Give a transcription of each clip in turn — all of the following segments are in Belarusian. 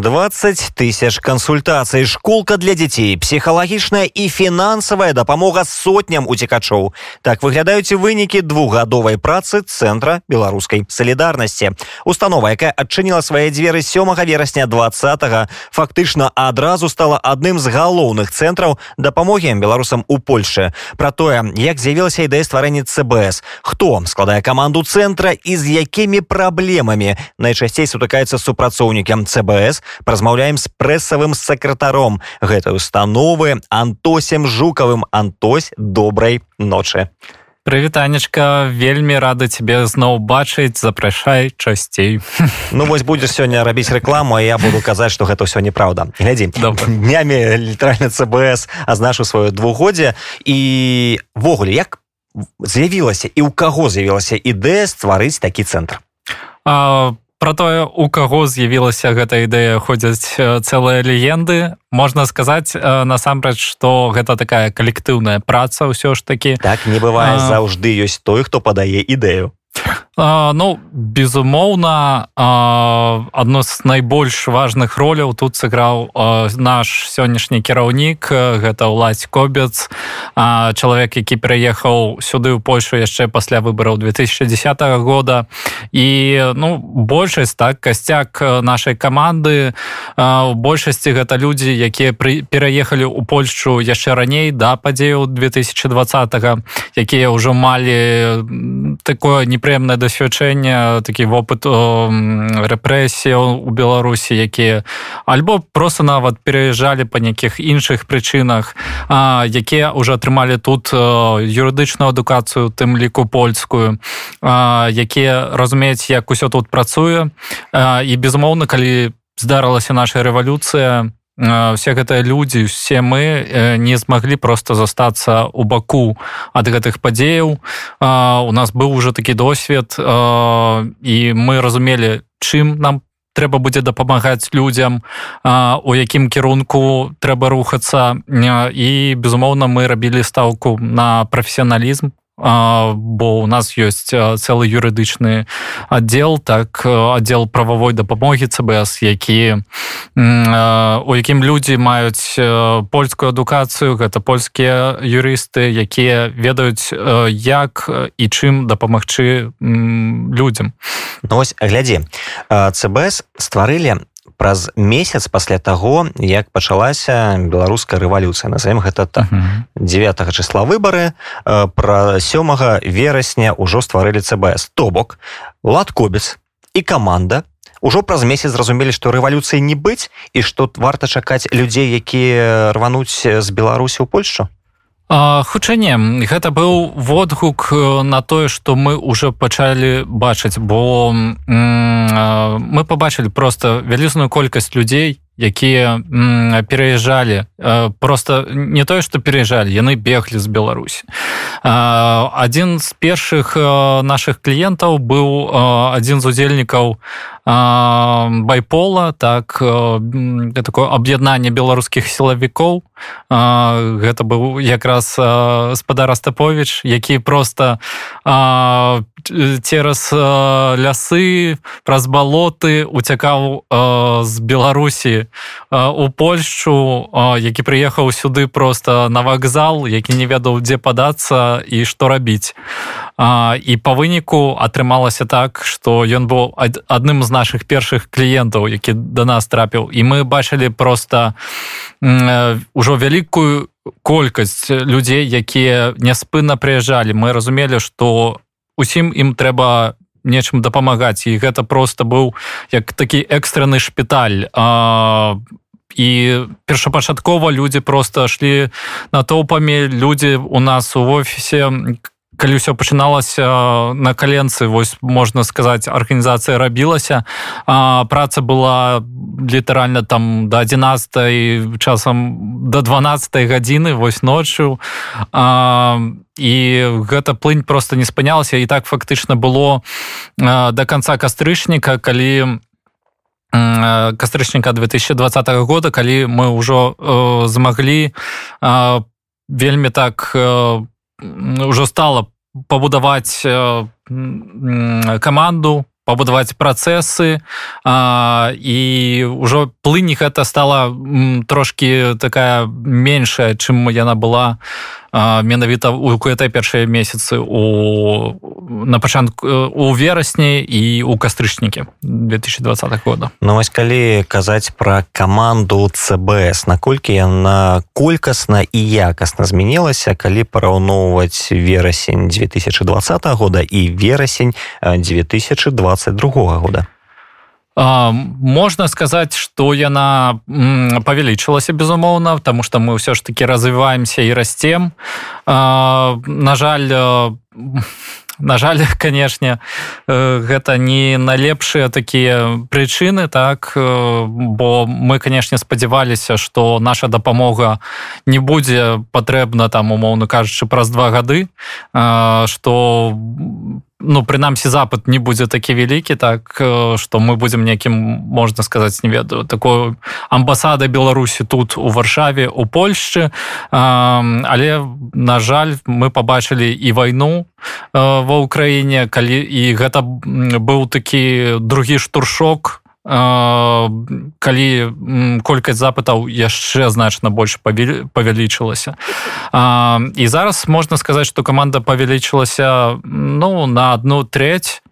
20 тысяч кансультацый школка для дзяцей псіхалагічная і фінансавая дапамога сотням уцекачоў так выглядаюць вынікі двухгадовай працы цэнтра беларускай салідарнасці установа якая адчыніла свае дзверы сёмага верасня 20 фактычна адразу стала адным з галоўных цэнтраў дапамогі беларусам у польше. Про тое як з'явілася ідэя стварэння цбс хто складае каманду цэнтра і з якімі праблемамі? Найчасцей сутыкаецца супрацоўнікам цбс празмаўляем з прэсавым сакратаром. Гэтай установы антосем жукавым антось добрай ночы. Прывітанечка вельмі рада тебе зноў бачыць. Запрашай часцей. Ну вось будзеш сёння рабіць рэкламу я буду казаць что гэта ўсё неправда глядзі днямі літаральна цбс азначу сваё двухгоддзе івогуле як з'явілася і ў каго з'явілася ідэя стварыць такі цэнтр? По про тое у каго з'явілася гэта ідэя ходзяць цэлыя легенды. Можна сказаць насамрэч что гэта такая калектыўная праца ўсё ж таки так не бывае заўжды. Ёсць той хто падае ідэю Ну безумоўна адно з найбольш важных роляў тут сыграў наш сённяшні кіраўнік гэта ўладзь кобец чалавек які пераехаў сюды ў Польшу яшчэ пасля выбараў 2010 года. І ну большасць так касцяк нашай каманды у большасці гэта людзі якія пераехалі ў Польшчу яшчэ раней да падзею 2020 якія ўжо малі такое непрыемнае дасвячэнне такі вопыт рэпрэсія у беларусі якія альбо просто нават пераязджалі па нейкіх іншых прычынах якія уже атрымалі тут юрыдычную адукацыю тым ліку польскую якія разумеюць як усё тут працуе. І безумоўна калі здарылася наша рэвалюцыя все гэтыя людзі все мы не змаглі просто застацца у баку ад гэтых падзеяў у нас быў уже такі досвед і мы разумелі чым нам трэба будзе дапамагаць людзям у якім кірунку трэба рухацца і безумоўна мы рабілі стаўку на прафесіяналізм бо у нас ёсць цэлы юрыдычны аддзел так аддзел прававой дапамогі цбс які у якім людзі маюць польскую адукацыю. Гэта польскія юрысты якія ведаюць як і чым дапамагчы людзям. Ну, ось глядзі цбс стварылі праз месяц пасля таго як пачалася беларуская рэвалюцыя назовем гэта так. 9 числа выборы пра сёмага верасня ўжо стварылі цбс то бок лад кобец і команда ўжо праз месяц зразумелі што рэвалюцыі не быць і што варта чакаць людзей якія рвануць з беларусі ў польшу хутчанне гэта быў водгук на тое што мы уже пачалі бачыць бо мы побачылі просто вялізную колькасць людзей якія пераязджалі. Просто не тое што пераязджалі яны беглі з беларусі. Адзін з першых наших кліентаў быў адзін з удзельнікаў байпола так такое аб'яднанне беларускіх сілавікоў гэта быў якраз спадар астапович які просто цераз лясы праз балоты уцякаў з беларусі у польшчу які прыехаў сюды просто на вакзал які не ведаў дзе падацца і што рабіць і по выніку атрымалася так что ён быў адным з наших першых кліентаў які до нас трапіў. І мы бачылі просто ўжо вялікую колькасць людзей якія няспынна прыязджалі. Мы разумелі что усім ім трэба нечым дапамагаць. І гэта просто быў як такі экстраны шпіталь. А і першапачаткова людзі просто шлі натоўпамі. Людзі у нас у офісе калі ўсё пачыналася на каленцы вось можна сказаць арганізацыя рабілася. Праца была літаральна там до 11 часам до 12 гадзіны вось ноччу. А, і гэта плынь просто не спынялася. І так фактычна было а, до конца кастрычніка калі кастрычніка 2020 года калі мы ўжо змаглі вельмі так ўжо стала пабудаваць каманду пабудаваць працэсы і ўжо плынь гэта стала трошки такая меншая чым яна была менавіта у куэтай першыя месяцы у на пачатку у верасні і у кастрычнікі 2020 года. Ну вось калі казаць пра каманду цбс наколькі яна колькасна і якасна змянілася калі параўноўваць верасень 2020 года і верасень 2022 года можна сказаць что яна павялічылася безумоўна потому что мы ўсё ж таки развіваемся і расцем на жаль на жаль канешне гэта не налепшыя такія прычыны так бо мы канешне спадзяваліся что наша дапамога не будзе патрэбна там умоўно кажучы праз два гады что по ну прынамсі запад не будзе такі вялікі так что мы будзем некім можна сказаць не ведаю такую амбасада беларусі тут у варшаве у польшчы. Але на жаль мы побачылі і вайну ва ўкраіне калі і гэта быў такі другі штуршок калі колькасць запытаў яшчэ значна больш павялічылася. І зараз можна сказаць что команда павялічылася ну на одну треть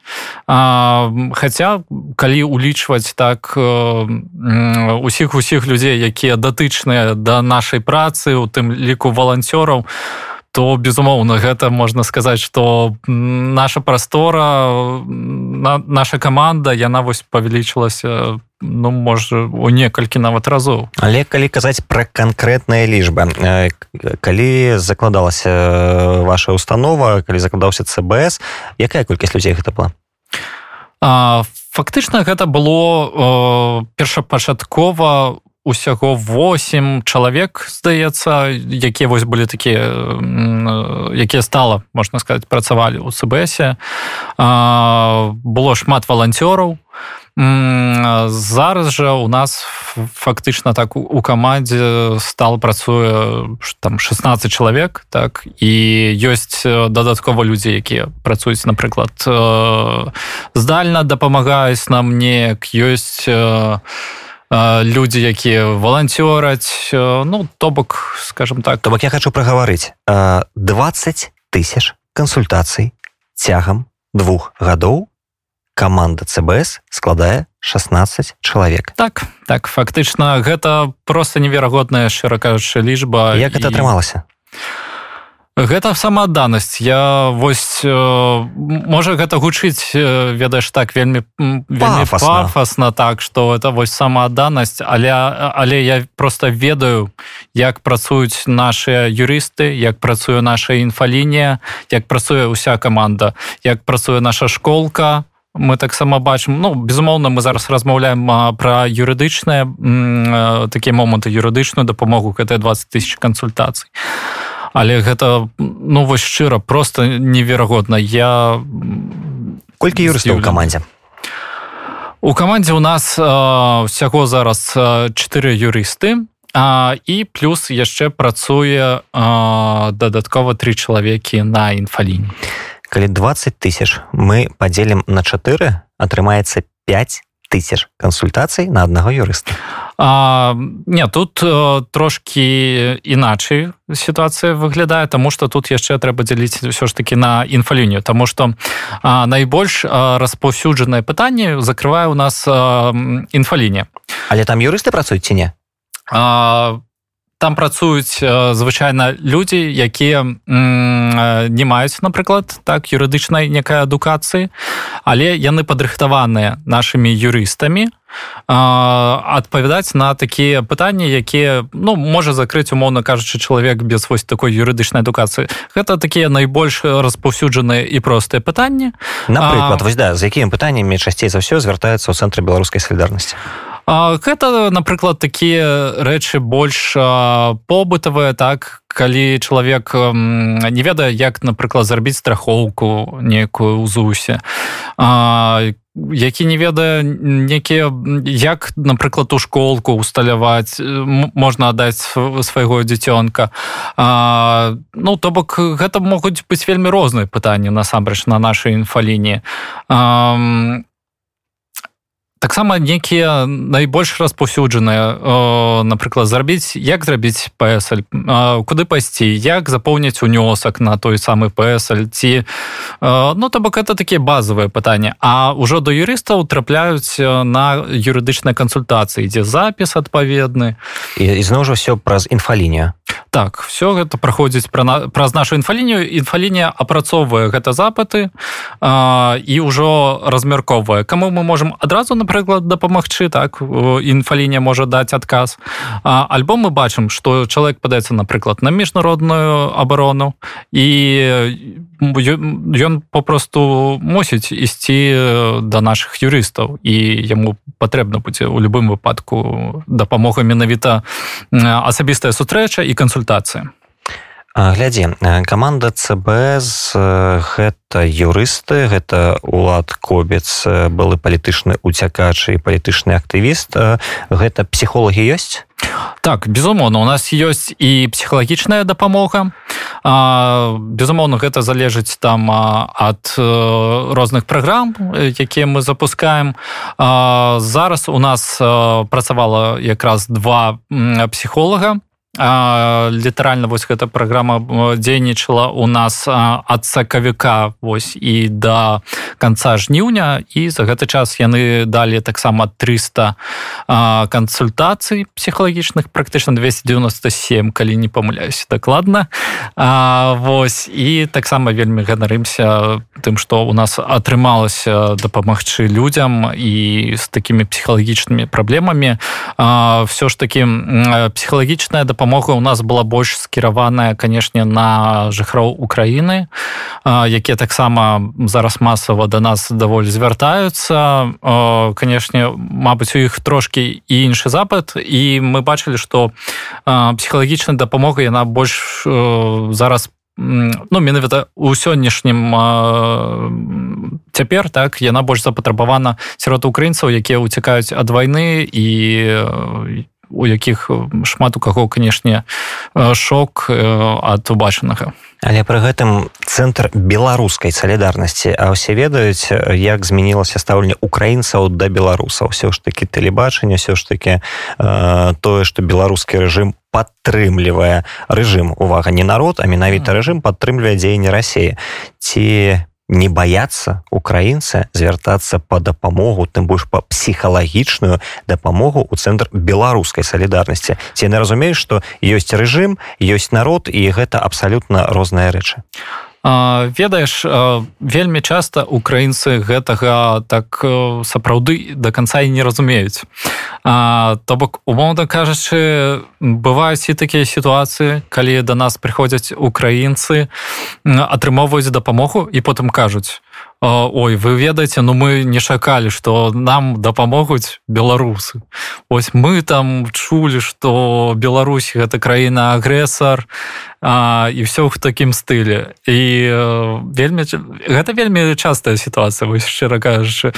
Хаця калі улічваць так усіх усіх людзей якія датычныя да нашай працы у тым ліку валанцёраў то безумоўна гэта можна сказаць что наша прастора на, наша команда яна вось павялічылася ну можа у некалькі нават разоў але калі казаць пра канкрэтныя лічбы калі закладалася ваша установа калі закладаўся цбс якая колькасць людзей гэта была? Фактычна гэта было першапачаткова усяго 8 чалавек здаецца якія вось былі такія якія стала можна сказать працавалі у цбсе было шмат валанцёраў. Зараз жа у нас фактычна так у камандзе стал працуе там 16 чалавек так і ёсць дадаткова людзі якія працуюць напрыклад здальна дапамагаюць нам неяк ёсць у людзі якія валанцёраць ну то бок скажем так. То бок я хочу прагаварыць. 20 тысяч кансультацый цягам двух гадоў команда цбс складае 16 чалавек. Так так фактычна гэта просто неверагодная шыракаючая лічба як это атрымалася? а гэта самаадданасць. Я вось можа гэта гучыць ведаеш так вельмі вельмі пафасна. так что это вось самаадданасць. Але але я просто ведаю як працуюць наши юрысты як працуе наша інфалінія як працуе уся команда як працуе наша школка. Мы таксама бачым ну безумоўна мы зараз размаўляем пра юрыдычныя такія моманты юрыдычную дапамогу гэтыя 20 тысяч кансультацый. а але гэта ну вось шчыра просто неверагодна. Я колькі юрыстаў у камандзе? У камандзе у нас усяго зараз чатыры юрысты а, і плюс яшчэ працуе а, дадаткова тры чалавекі на інфаліне. Калі 20 тысяч мы падзелім на чатыры атрымаецца 5 тысяч кансультацый на аднаго юрыста а, не тут э, трошки іначай сітуацыя выглядае тому что тут яшчэ трэба дзяліць ўсё ж таки на інфалінію тому что а, найбольш распаўсюджанае пытанне закрывае у нас інфаліне але там юрысты працуюць ці не а, там працуюць звычайна людзі якія не маюць напрыклад так юрыдычнай некай адукацыі але яны падрыхтаваныя нашымі юрыстамі адпавядаць на такія пытанні якія ну можа закрыць умоўна кажучы чалавек без вось такой юрыдычнай адукацыі. Гэта такія найбольш распаўсюджаныя і простыя пытанні. Напрыклад вось да з якімі пытаннямі часцей за ўсё звяртаюцца ў цэнтры беларускай салідарнасці гэта напрыклад такія рэчы больш побытавыя так калі чалавек не ведае як напрыклад зрабіць страхоўку некую ў зусе. Які не ведае некія як напрыклад у школку усталяваць можна аддаць свайго дзіцёнка. Ну то бок гэта могуць быць вельмі розныя пытанні насамрэч на нашай інфалініі таксама некія найбольш распаўсюджаныя напрыклад зрабіць як зрабіць псл куды пайсці як запоўніць унёсак на той самы псл ці ну то бок это такія базовыя пытанні. А ўжо до юрыстаў трапляюць на юрыдычныя кансультацыі ідзе запіс адпаведны. І ізноў жа все праз інфалінія так все гэта праходзіць пра праз нашу інфалінію. Інфалінія апрацоўвае гэта запыты а, і ўжо размяркоўвае. Каму мы можемм адразу напрыклад дапамагчы так інфалінія можа даць адказ. А, альбо мы бачым што чалавек падаецца напрыклад на міжнародную абарону і ён попросту мусіць ісці да наших юрыстаў і яму патрэбна будзе у любым выпадку дапамога менавіта асабістая сустрэча і кансультацыя глядзі каманда цб з гэта юрысты гэта улад кобец былы палітычны уцякачы і палітычны актывіст. Гэта псіхолагі ёсць? Так безумоўна у нас ёсць і псіхалагічная дапамога. Безумоўна гэта залежыць там ад розных праграм якія мы запускаем. Зараз у нас працавала якраз два псіхолага літаральна вось гэта праграма дзейнічала у нас ад сакавіка вось і да конца жніўня. І за гэты час яны далі таксама 300 кансультацый псіхалагічных практычна 297 калі не памыляюсь дакладна. Вось і таксама вельмі ганарымся тым што у нас атрымалася дапамагчы людзям і з такімі псіхалагічнымі праблемамі. Все ж таки псіхалагічная дапамога дапамога у нас была больш скіраваная канешне на жыхроў Украіны якія таксама зараз масава да нас даволі звяртаюцца канешне Мабыць у іх трошки і іншы запад і мы бачылі што псіхалагічная дапамога яна больш зараз ну менавіта у сённяшнім цяпер так яна больш запатрабавана сярод украінцаў якія уцякаюць ад вайны і у якіх шмат у каго канешне шок ад убачанага. Але пры гэтым цэнтр беларускай салідарнасці. А ўсе ведаюць як змянілася стаўленне украінцаў да беларусаў. Все ж таки тэлебачанне все ж таки э, тое что беларускі рэжым падтрымлівае. Рэжым увага не народ а менавіта рэжым падтрымлівае дзеянне рассеі ці не баяцца украінцы звяртацца па дапамогу тым больш па псіхалагічную дапамогу ў цэнтр беларускай салідарнасці. Ці яны разумеюць што ёсць рэжым ёсць народ і гэта абсалютна розныя рэчы ведаеш вельмі часта украінцы гэтага так сапраўды до конца і не разумеюць. То бок умоўна кажучы бываюць і такія сітуацыі калі да нас прыходзяць украінцы атрымоўваюць дапамогу і потым кажуць Ой вы ведаеце ну мы не чакалі што нам дапамогуць беларусы. Вось мы там чулі што Беларусь гэта краіна агрэсар і все ў такім стылі. І вельмі гэта вельмі частая сітуацыя вось шчыра кажучы.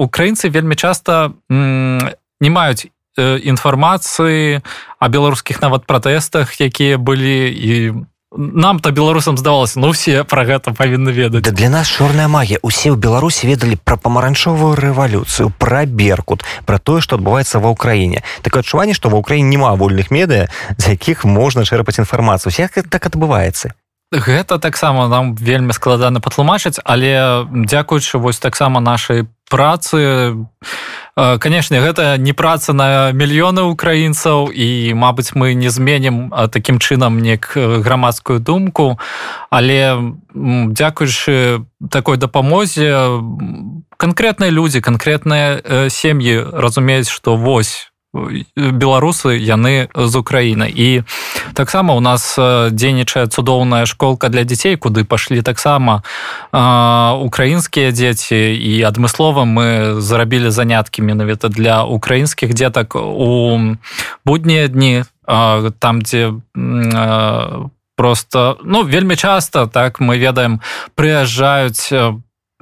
Украінцы вельмі часта не маюць інфармацыі о беларускіх нават пратэстах якія былі і нам-то беларусам здавалася ну все про гэта павінны ведаць да для нас чорная магія усе ў беларусі ведалі пра памаранчовую рэвалюцыю пра беркут про тое что адбываецца ва ўкраіне такое адчуванне што ва ўкраіне няма вольных медыя з якіх можна чэрпаць інфармацыю як так адбываецца гэта таксама нам вельмі складана патлумачыць але дзякуючы вось таксама нашай працы. Канешне гэта не праца на мільёны украінцаў і мабыць мы не зменім такім чынам нек грамадскую думку. Але дзякуючы такой дапамозе канкрэтныя людзі канкрэтныя сем'і разумеюць што вось беларусы яны з Украіны. І таксама у нас дзейнічае цудоўная школка для дзяцей куды пашлі таксама украінскія дзеці. І адмыслова мы зарабілі заняткі менавіта для украінскіх дзетак у буднія дні там дзе просто ну вельмі часта так мы ведаем прыязджаюць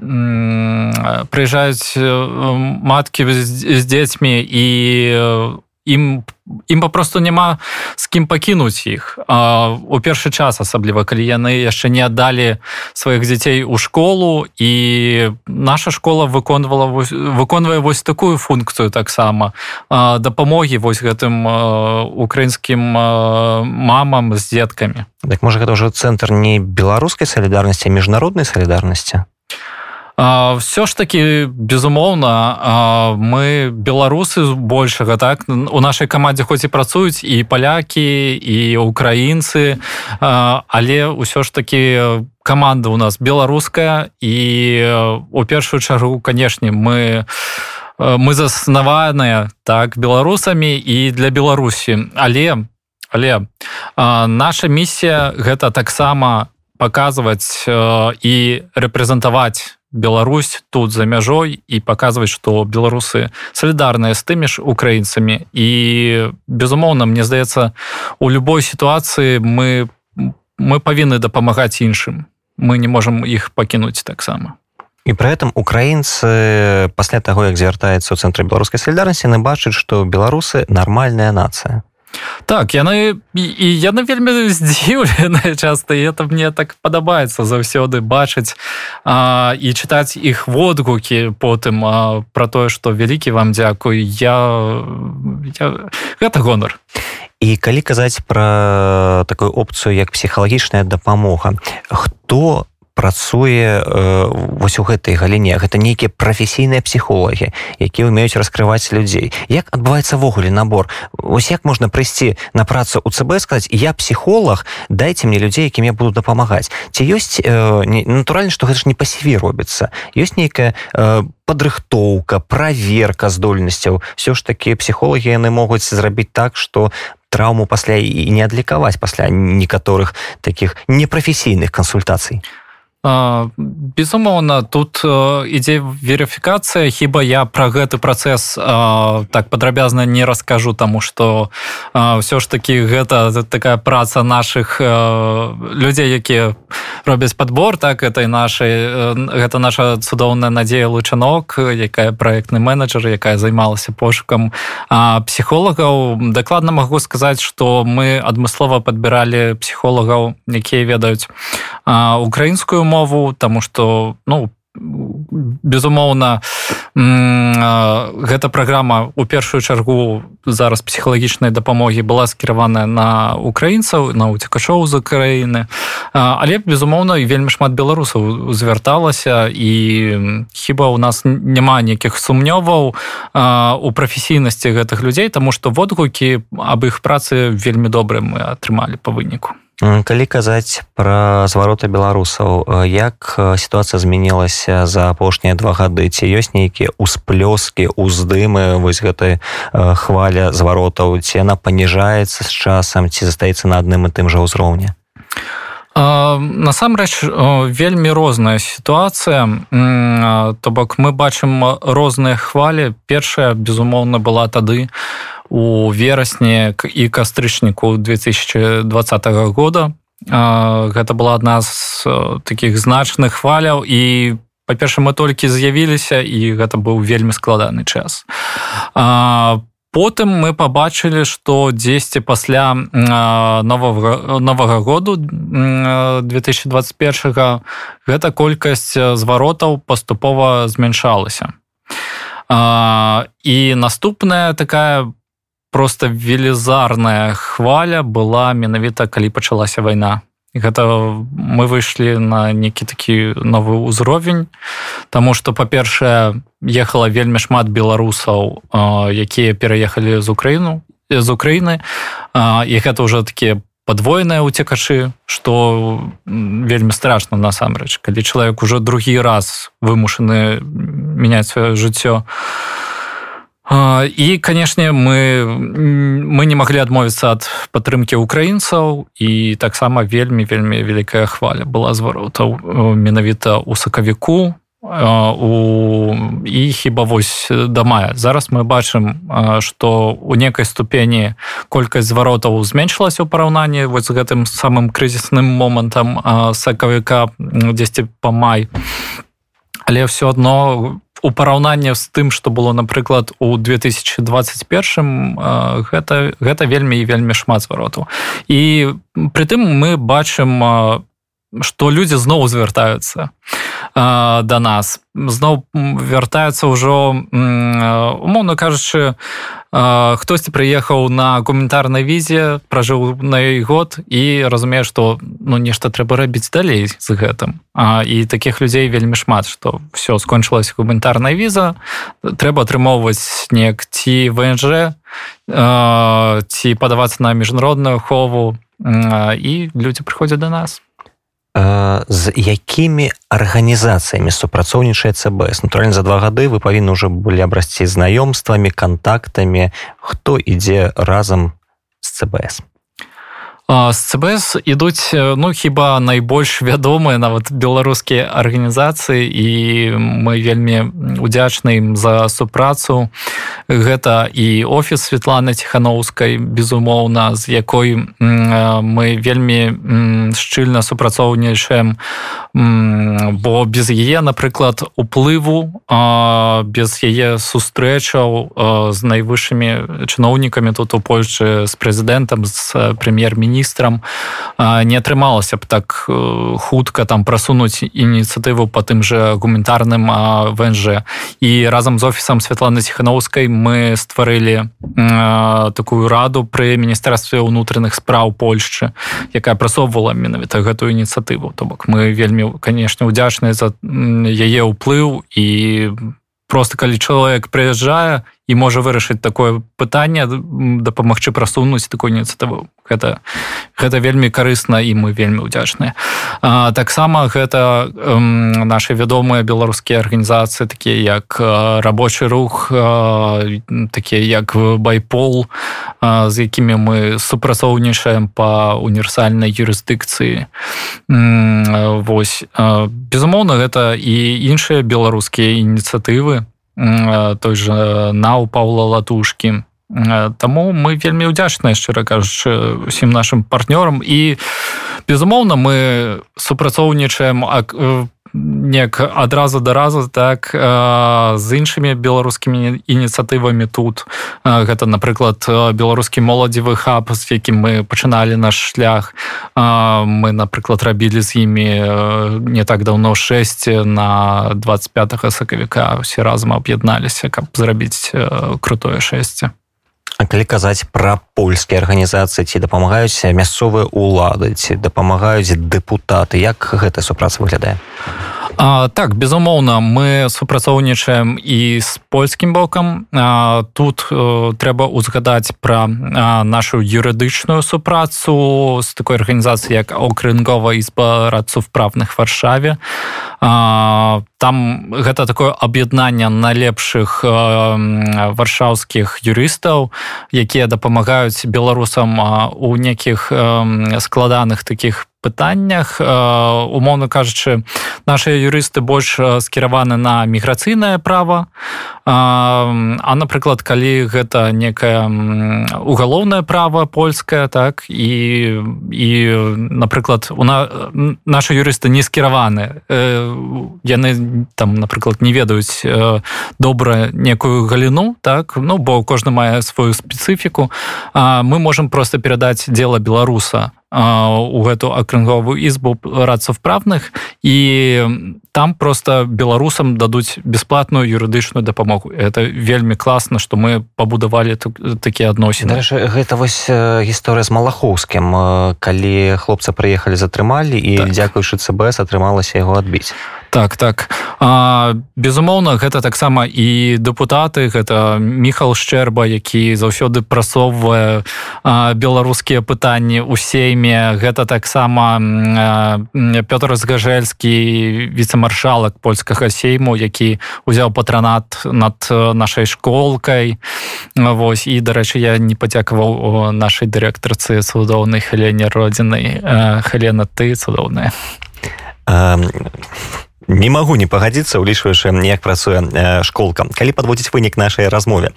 прыязджаюць маткі з дзецьмі і ім ім папросту няма з кім пакінуць іх у першы час асабліва калі яны яшчэ не аддалі сваіх дзяцей у школу і наша школа выконвала выконвае вось такую функцыю таксама дапамогі вось гэтым украінскім мамам з дзеткамі так можа гэта ўжо цэнтр не беларускай салідарнасці міжнароднай салідарнасці все ж таки безумоўна мы беларусы большага так? У нашай камандзе хоць і працуюць і палякі і украінцы але ўсё ж таки каманда у нас беларуская і у першую чаргу канешне мы мы заснаваныя так беларусамі і для беларусі. Але але наша місія гэта таксама показываць і рэпрэзентаваць Беларусь тут за мяжой і паказваць што беларусы салідарныя з тымі ж украінцамі. І безумоўна мне здаецца у любой сітуацыі мы мы павінны дапамагаць іншым. Мы не можемм іх пакінуць таксама. І при этом украінцы пасля таго як звяртаецца ў цэнтры беларускай салідарнасці на бачыць што беларусы нармальная нацыя так яны і яны вельмі здзіўленыя часта і это мне так падабаецца заўсёды бачыць а, і чытаць іх водгукі потым а, про тое што вялікі вам дзякуй я, я гэта гонар і калі казаць пра такую опцыю як псіхалагічная дапамога хто у працуе э, вось у гэтай галіне. Гэта нейкія прафесійныя псіхолагі якія умеюць раскрываць людзей. Як адбываецца ввогуле набор? Ось як можна прыйсці на працу у цб сказаць я псіхолог дайте мне людзей якім я буду дапамагаць ці ёсць э, натуральна што гэта ж не па сіве робіцца. Ёсць нейкая э, падрыхтоўка праверка здольнасцяў. Все ж такі псіхолагі яны могуць зрабіць так что траўму пасля і не адлікаваць пасля некаторых таких непрафесійных кансультацый. а безумоўна тут ідзе верыфікацыя хіба я пра гэты працэс так падрабязна не раскажу таму што ўсё ж такі гэта такая праца наших людзей якія робяць подбор так этой нашай гэта наша цудоўная надзея лучанок якая праектны менеджер якая займалася пошукам псіхолагаў. Дакладна магу сказаць што мы адмыслова падбіралі псіхолагаў якія ведаюць украінскую мову мову тому что ну безумоўна гэта праграма у першую чаргу зараз псіхалагічнай дапамогі была скіраваная на украінцаў на уцікашоў з краіны. Але безумоўна вельмі шмат беларусаў звярталася і хіба у нас няма нейкіх сумнёваў у прафесійнасці гэтых людзей тому што водгукі аб іх працы вельмі добры мы атрымалі па выніку калі казаць пра звароты беларусаў як сітуацыя змянілася за апошнія два гады? Ці ёсць нейкія ўсплёскі уздымы вось гэтай хваля зваротаў? Ці яна паніжаецца з часам ці застаецца на адным і тым жа ўзроўні? Насамрэч вельмі розная сітуацыя. То бок мы бачым розныя хвалі. Першая безумоўна была тады у верасні і кастрычніку 2020 года. Гэта была адна з таких значных хваляў. І па-перша мы толькі з'явіліся і гэта быў вельмі складаны час. Потым мы побачылі што дзесьці пасля нового новага году 2021 гэта колькасць зваротаў паступова змяншалася. І наступная такая просто велізарная хваля была менавіта калі пачалася вайна. Гэта мы выйшлі на некі такі новы ўзровень Таму что па-першае ехала вельмі шмат беларусаў якія пераехалі з Украіну з Украіны. І гэта ўжо такія подвоеныя уцекачы что вельмі страшно насамрэч калі чалавек ужо другі раз вымушаны мяняць сваё жыццё. то і канешне мы мы не маглі адмовіцца ад падтрымки украінцаў і таксама вельмі вельмі вялікая хваля была зваротаў менавіта у сакавіку у і хіба вось да мая. Зараз мы бачым што у некай ступені колькасць зваротаў зменшылася ў параўнанні вось з гэтым самым крызісным момантам сакавіка дзесьці па май. Але все одно у параўнанні з тым што было напрыклад у 2021 гэта гэта вельмі і вельмі шмат зваротаў. І притым мы бачым што людзі зноў звяртаюцца да нас. Зноў вяртаюцца ўжо умоўна кажучы хтосьці прыехаў на гуманітарнай візе пражыў на ёй год і разумее што ну нешта трэба рабіць далей з гэтым. А, і таких людзей вельмі шмат што все скончылася гуманітарная віза трэба атрымоўваць неяк ці внж ці падавацца на міжнародную хову і людзі прыходзяць до нас з якімі арганізацыямі супрацоўнічае цбс натуральна за два гады вы павінны ўжо былі абрасці знаёмствамі контактамі хто ідзе разам з цбс з цбс ідуць ну хіба найбольш вядомыя нават беларускія арганізацыі і мы вельмі удзячны ім за супрацу. Гэта і офіс Светланы ціхановскай безумоўна з якой мы вельмі шчыльна супрацоўнічаем бо без яе напрыклад уплыву без яе сустрэчаў з найвышымі чыноўнікамі тут у Польшы з прэзідэнтам з прэм'ер-міністром міністрам не атрымалася б так хутка там прасунуць ініцыятыву по тым же гуманітарным внж. І разам з офісам Святланы ціхановскай мы стварылі такую раду пры міністэрстве ўнутраных спраў Польшчы якая прасоўвала менавіта гэтую ініцыятыву то бок мы вельмі канешне удзячныя за яе ўплыў. І просто калі чалавек прыязджае і можа вырашыць такое пытанне дапамагчы прасунуць такую ініцыятыву гэта гэта вельмі карысна і мы вельмі ўдзячныя. Таксама гэта наши вядомыя беларускія арганізацыі такія як рабочы рух такія як байпол з якімі мы супрацоўнічаем по універсальнай юрысдыкцыі. Вось безумоўна гэта і іншыя беларускія ініцыятывы той же нау павла латушкі Таму мы вельмі ўдзячныя шчыра кажучы усім нашим партнёрам. І безумоўна мы супрацоўнічаем неяк адразу да разу так з іншымі беларускімі ініцыятывамі тут. Гэта напрыклад беларускі моладзевы хаб з якім мы пачыналі наш шлях. Мы напрыклад рабілі з імі не так даўно 6 на 25 сакавіка. Усе разам аб'ядналіся каб зрабіць крутое шэсце калі казаць пра польскія арганізацыі ці дапамагаюць мясцовыя улады ці дапамагаюць дэпутаты як гэта супраца выглядае А, так безумоўна мы супрацоўнічаем і з польскім бокам. А, тут а, трэба ўзгадаць пра нашу юрыдычную супрацу з такой арганізацыі як окрынгова ізба радцу вправных варшаве. А, там гэта такое аб'яднанне найлепшых варшаўскіх юрыстаў якія дапамагаюць беларусам у нейкіх складаных таких пытаннях. Умоўна кажучы наши юрысты больш скіраваны на міграцыйнае право. А напрыклад калі гэта некае угалоўнае право польскае так і і напрыклад у на наши юрысты не скіраваны. Яны там напрыклад не ведаюць добра некую галіну так ну бо кожны мае сваю спецыфіку. Мы можемм просто перадаць дело беларуса у гэту акрынговую ізбу радцаў правных і там просто беларусам дадуць бясплатную юрыдычную дапамогу. Это вельмі класна что мы пабудавалі такія адносіны. Гэта вось гісторыя з малахоўскім. Калі хлопцы прыехалі затрымалі і так. дзякуючы цбс атрымалася яго адбіць. Так так. А, безумоўна гэта таксама і депутаты гэта міхал шчэрба які заўсёды прасоўвае беларускія пытанні у сейме гэта таксама Пётр згажэльскі віцемаршалак польскага сейму які узяў патранат над нашай школкай. Вось і дарэчы я не пацякаваў нашай дырэктарцы цудоўнай халене родзінай. Халена ты цудоўная не магу не пагадзіцца улічваючы як працуе школка. Калі подводзіць вынік нашай размове?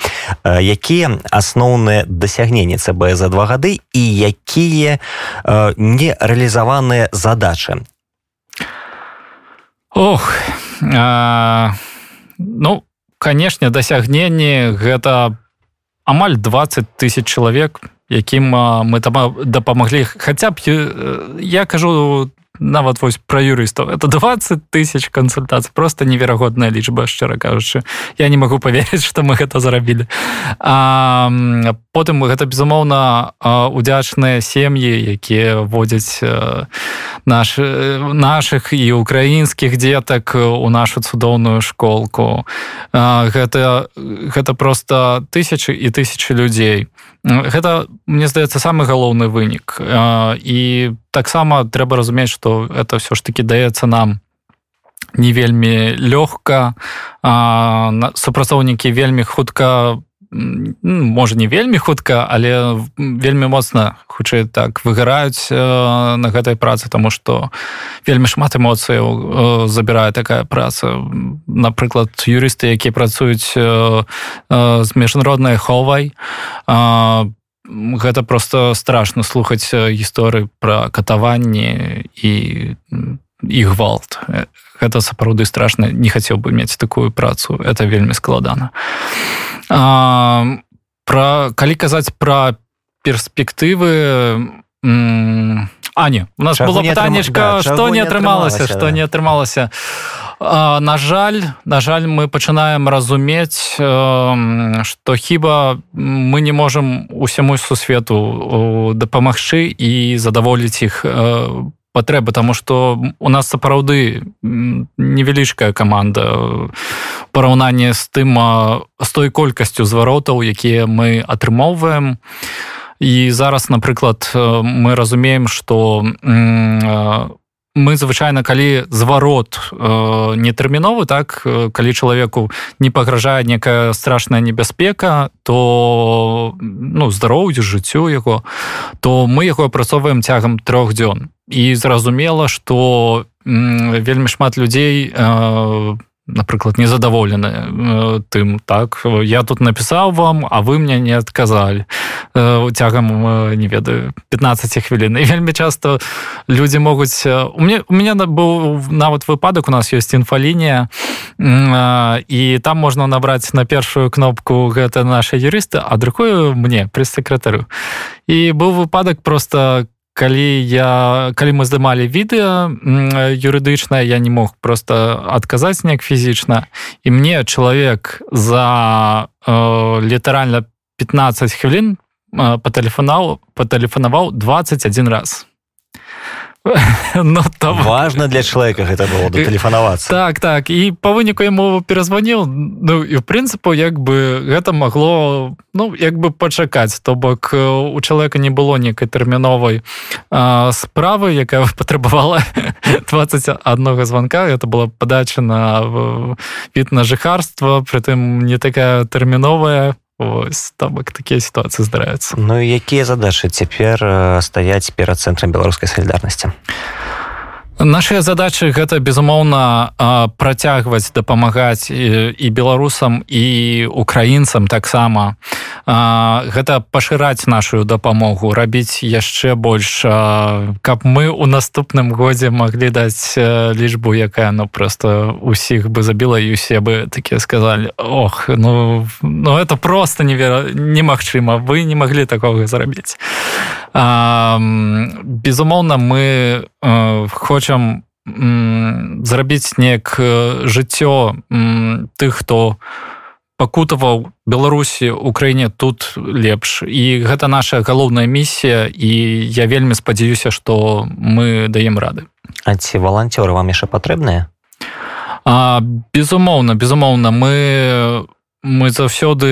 Якія асноўныя дасягненні цб за два гады і якія нерэалізаваныя задачы? Ох а, ну канешне дасягненне гэта амаль 20 тысяч чалавек якім мы там дапамаглі хаця б я кажу нават вось пра юрыстаў. Это 20 тысяч кансультацый просто неверагодная лічба шчыра кажучы. Я не магу поверыць что мы гэта зарабілі. Потым гэта безумоўна удзячныя сем'і якія водзяць наш наших і украінскіх дзетак у нашу цудоўную школку. Гэта гэта просто тысячи і тысячи людзей. Гэта мне здаецца самы галоўны вынік. І таксама трэба разумець что это все ж таки даецца нам не вельмі лёгка. Супрацоўнікі вельмі хутка можа не вельмі хутка але вельмі моцна хутчэй так выгараюць на гэтай працы тому что вельмі шмат эмоцыяў забірае такая праца. Напрыклад юрысты якія працуюць з міжнароднай ховай гэта просто страшно слухаць гісторыі пра катаванні і і гвалт гэта сапраўды страшна не хацеў бы мець такую працу. Это вельмі складана. Про калі казаць про перспектывы а не у нас Чаго было пытаннечка да, что не атрымалася что да. не атрымалася на жаль на жаль мы пачынаем разумець что хіба мы не можем усяму сусвету дапамагчы і задаволіць іх по патрэбы тому что у нас сапраўды невялічкая команда параўнанне з тым з той колькасцю зваротаў якія мы атрымоўваем і зараз напрыклад мы разумеем что мы звычайна калі зварот э, нетэрміновы так калі чалавеку не пагражае некая страшная небяспека то ну здароўю жыццю яго то мы яго апрацоўваем цягам трох дзён. І зразумела что вельмі шмат людзей э, напрыклад незадаволены э, тым так? Я тут напісаў вам а вы мне не адказалі цягам э, не ведаю 15 хвілін і вельмі часто людзі могуць у мне у меня быў нават выпадак у нас ёсць інфалінія і там можна набраць на першую кнопку гэта наша юрысты а другую мне пры сакратарю і быў выпадак просто как калі я калі мы здымалі відэа юрыдычнае я не мог просто адказаць неяк фізічна. І мне чалавек за э, літаральна 15 хвілін э, патэлефанаў патэлефанаваў 21 раз ну, там... важно для человека гэта было тэлефанавацца так так. І по выніку яму перазваніў Ну і в прынцыпу як бы гэта магло ну як бы пачакаць то бок у чалавека не было некай тэрміновай справы якая патрабавала 21 звонка. Это была падача на від на жыхарства притым не такая тэрміновая Вось там такія сітуацыі здараюцца Ну якія задачы цяпер стаяць перад цэнтрам беларускай салідарнасці Нашыя задачы гэта безумоўна працягваць дапамагаць і, беларусам і украінцам таксама. Гэта пашыраць нашу дапамогу рабіць яшчэ больш каб мы у наступным годзе маглі даць лічбу якая ну просто усіх бы забіла і усе бы такія сказалі Ох ну ну это просто невера немагчыма вы не маглі такога зрабіць безумоўна мы хочам зрабіць неяк жыццё тых хто пакутаваў беларусі украіне тут лепш. І гэта наша галоўная місія і я вельмі спадзяюся што мы даем рады. А ці валанцёры вам яшчэ патрэбныя? Безумоўна безумоўна. Мы мы заўсёды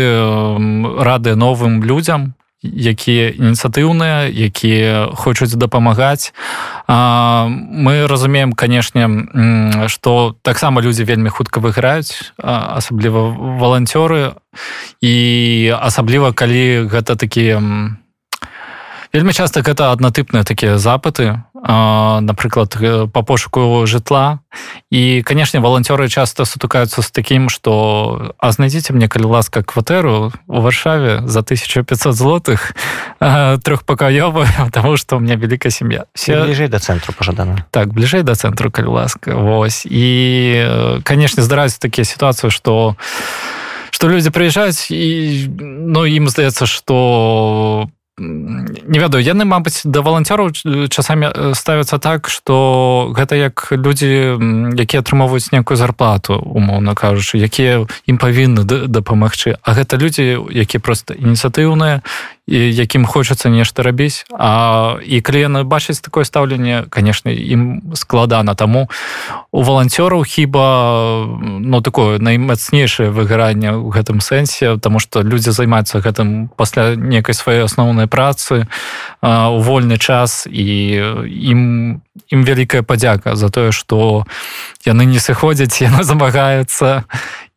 рады новым людзям якія ініцыятыўныя якія хочуць дапамагаць. Мы разумеем канешне што таксама людзі вельмі хутка выйграюць асабліва валанцёры. І асабліва калі гэта такія вельмі часта гэта аднатыпныя такія запыты напрыклад по пошуку жытла і канешне валанцёры часто сутыкаюцца з такім что а знайдзіце мне калі ласка кватэру у варшаве за 1500 злотых трехпакаёвую потому что у меня великая сем'я все бліжэй да цэнтру пожадана так бліжэй да цэнтру калі ласка Вось і канешне здараюцца такія сітуацыі што што людзі прыязджаюць і ну ім здаецца што не ведаю яны мабыць да валанцёраў часамі ставяцца так што гэта як людзі якія атрымоўваюць некую зарплату умоўна кажучы якія ім павінны дапамагчы. А гэта людзі якія проста ініцыятыўныя якім хочацца нешта рабіць. А і калі яны бачаць такое стаўленне конечно ім складана. Таму у валанцёраў хіба ну такое наймацнейшае выгаранне ў гэтым сэнсе тому что людзі займаюцца гэтым пасля некай сваёй асноўнай працы у вольны час. І ім ім вялікая падзяка за тое что яны не сыходзяць яны замагаюцца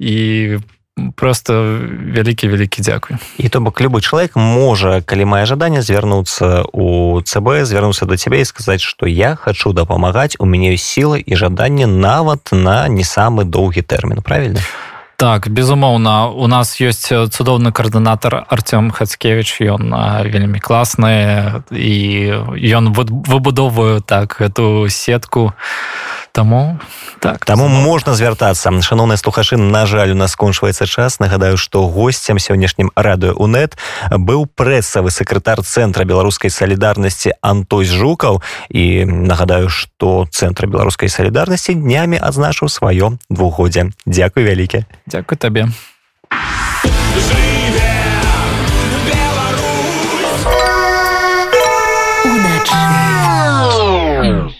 і по просто вялікі вялікі дзякуй і то бок любы чалавек можа калі мае жаданне звярнуцца у цб звярнуцца да цябе і сказаць што я хачу дапамагаць у мяне сілы і жаданне нават на не самы доўгі тэрмін правильно так безумоўна. У нас ёсць цудоўны каардынатар артём хацкевич ён вельмі класны і ён выбудоўваю так эту сетку таму так таму можна звяртацца. Шаноўныя слухашы на жаль у нас скончваецца час. Нагадаю што гостцем сённяшнім радыё унет быў прэсавы сакратар цэнтра беларускай салідарнасці Антой жукаў. І нагадаю што цэнтр беларускай салідарнасці днямі адзначыў сваё двухгоддзе Дякуй вялікі. Дякуй табе. Жыве!